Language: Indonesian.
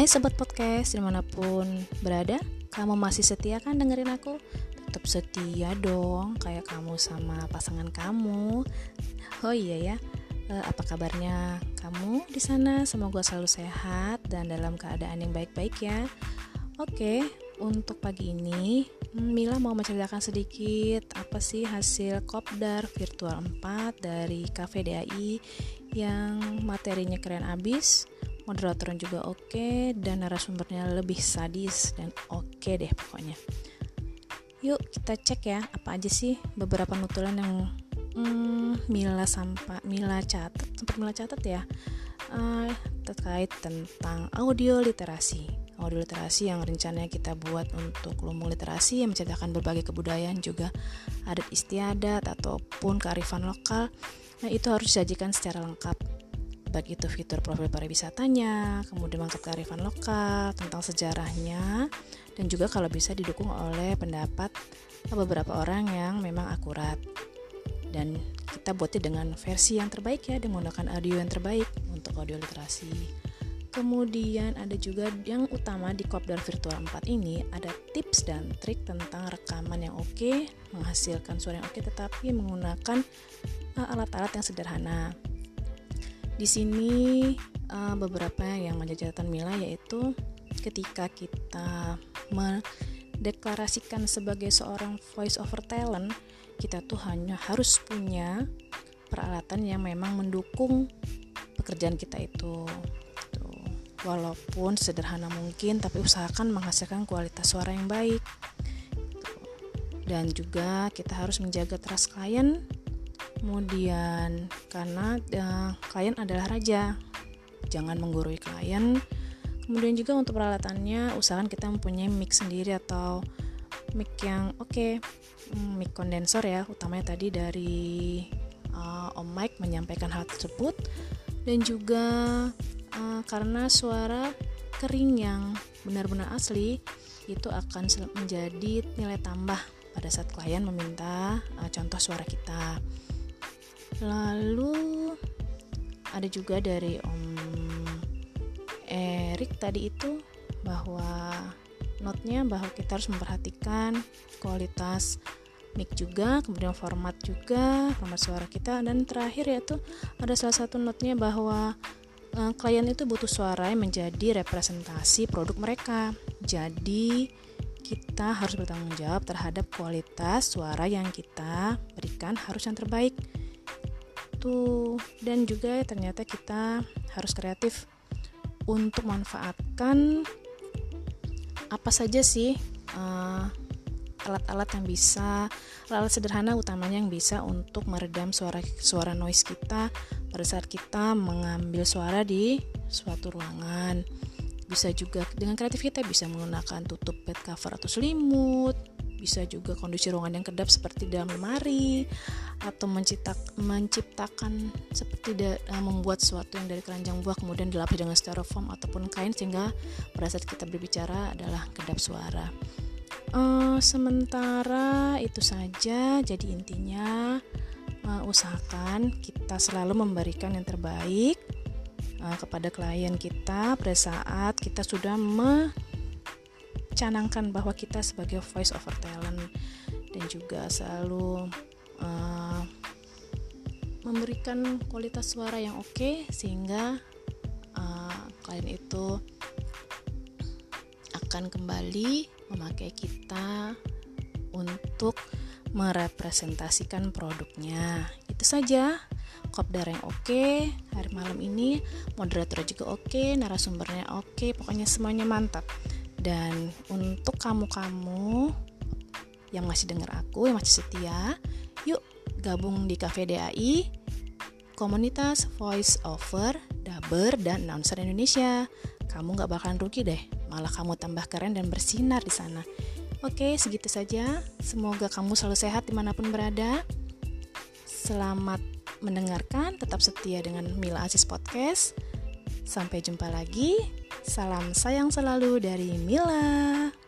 Hai Sobat Podcast, di mana pun berada Kamu masih setia kan dengerin aku? Tetap setia dong, kayak kamu sama pasangan kamu Oh iya ya, eh, apa kabarnya kamu di sana? Semoga selalu sehat dan dalam keadaan yang baik-baik ya Oke, untuk pagi ini Mila mau menceritakan sedikit apa sih hasil kopdar virtual 4 dari Cafe DAI yang materinya keren abis moderatornya juga oke okay, dan narasumbernya lebih sadis dan oke okay deh pokoknya. Yuk kita cek ya apa aja sih beberapa nutulan yang hmm, Mila sampai Mila catat sempat Mila catat ya. Uh, terkait tentang audio literasi. Audio literasi yang rencananya kita buat untuk lumbung literasi yang menceritakan berbagai kebudayaan juga adat istiadat ataupun kearifan lokal. Nah itu harus disajikan secara lengkap baik itu fitur profil pariwisatanya, kemudian mengangkat kearifan lokal, tentang sejarahnya, dan juga kalau bisa didukung oleh pendapat beberapa orang yang memang akurat. Dan kita buatnya dengan versi yang terbaik ya, dengan menggunakan audio yang terbaik untuk audio literasi. Kemudian ada juga yang utama di Kopdar Virtual 4 ini ada tips dan trik tentang rekaman yang oke, menghasilkan suara yang oke tetapi menggunakan uh, alat-alat yang sederhana. Di sini uh, beberapa yang menjadi catatan Mila yaitu ketika kita mendeklarasikan sebagai seorang voice over talent, kita tuh hanya harus punya peralatan yang memang mendukung pekerjaan kita itu. Tuh. Walaupun sederhana mungkin, tapi usahakan menghasilkan kualitas suara yang baik. Dan juga kita harus menjaga trust klien kemudian karena uh, klien adalah raja. Jangan menggurui klien. Kemudian juga untuk peralatannya usahakan kita mempunyai mic sendiri atau mic yang oke okay, hmm, mic kondensor ya utamanya tadi dari uh, Om Mike menyampaikan hal tersebut. Dan juga uh, karena suara kering yang benar-benar asli itu akan menjadi nilai tambah pada saat klien meminta uh, contoh suara kita lalu ada juga dari Om Erik tadi itu bahwa notnya bahwa kita harus memperhatikan kualitas mic juga, kemudian format juga, format suara kita dan terakhir yaitu ada salah satu notnya bahwa uh, klien itu butuh suara yang menjadi representasi produk mereka. Jadi kita harus bertanggung jawab terhadap kualitas suara yang kita berikan harus yang terbaik itu dan juga ternyata kita harus kreatif untuk manfaatkan apa saja sih eh, alat-alat yang bisa alat sederhana utamanya yang bisa untuk meredam suara suara noise kita pada saat kita mengambil suara di suatu ruangan. Bisa juga dengan kreatif kita bisa menggunakan tutup bed cover atau selimut bisa juga kondisi ruangan yang kedap seperti dalam lemari atau menciptak, menciptakan seperti da, uh, membuat sesuatu yang dari keranjang buah kemudian dilapis dengan styrofoam ataupun kain sehingga pada saat kita berbicara adalah kedap suara. Uh, sementara itu saja, jadi intinya uh, usahakan kita selalu memberikan yang terbaik kepada klien kita pada saat kita sudah me canangkan bahwa kita sebagai voice over talent dan juga selalu uh, memberikan kualitas suara yang oke okay, sehingga uh, klien itu akan kembali memakai kita untuk merepresentasikan produknya. Itu saja. Kopdar yang oke hari malam ini, moderator juga oke, narasumbernya oke, pokoknya semuanya mantap. Dan untuk kamu-kamu yang masih dengar aku, yang masih setia, yuk gabung di Cafe DAI, komunitas voice over, dubber, dan announcer Indonesia. Kamu gak bakalan rugi deh, malah kamu tambah keren dan bersinar di sana. Oke, segitu saja. Semoga kamu selalu sehat di mana pun berada. Selamat mendengarkan, tetap setia dengan Mila Aziz Podcast. Sampai jumpa lagi. Salam sayang selalu dari Mila.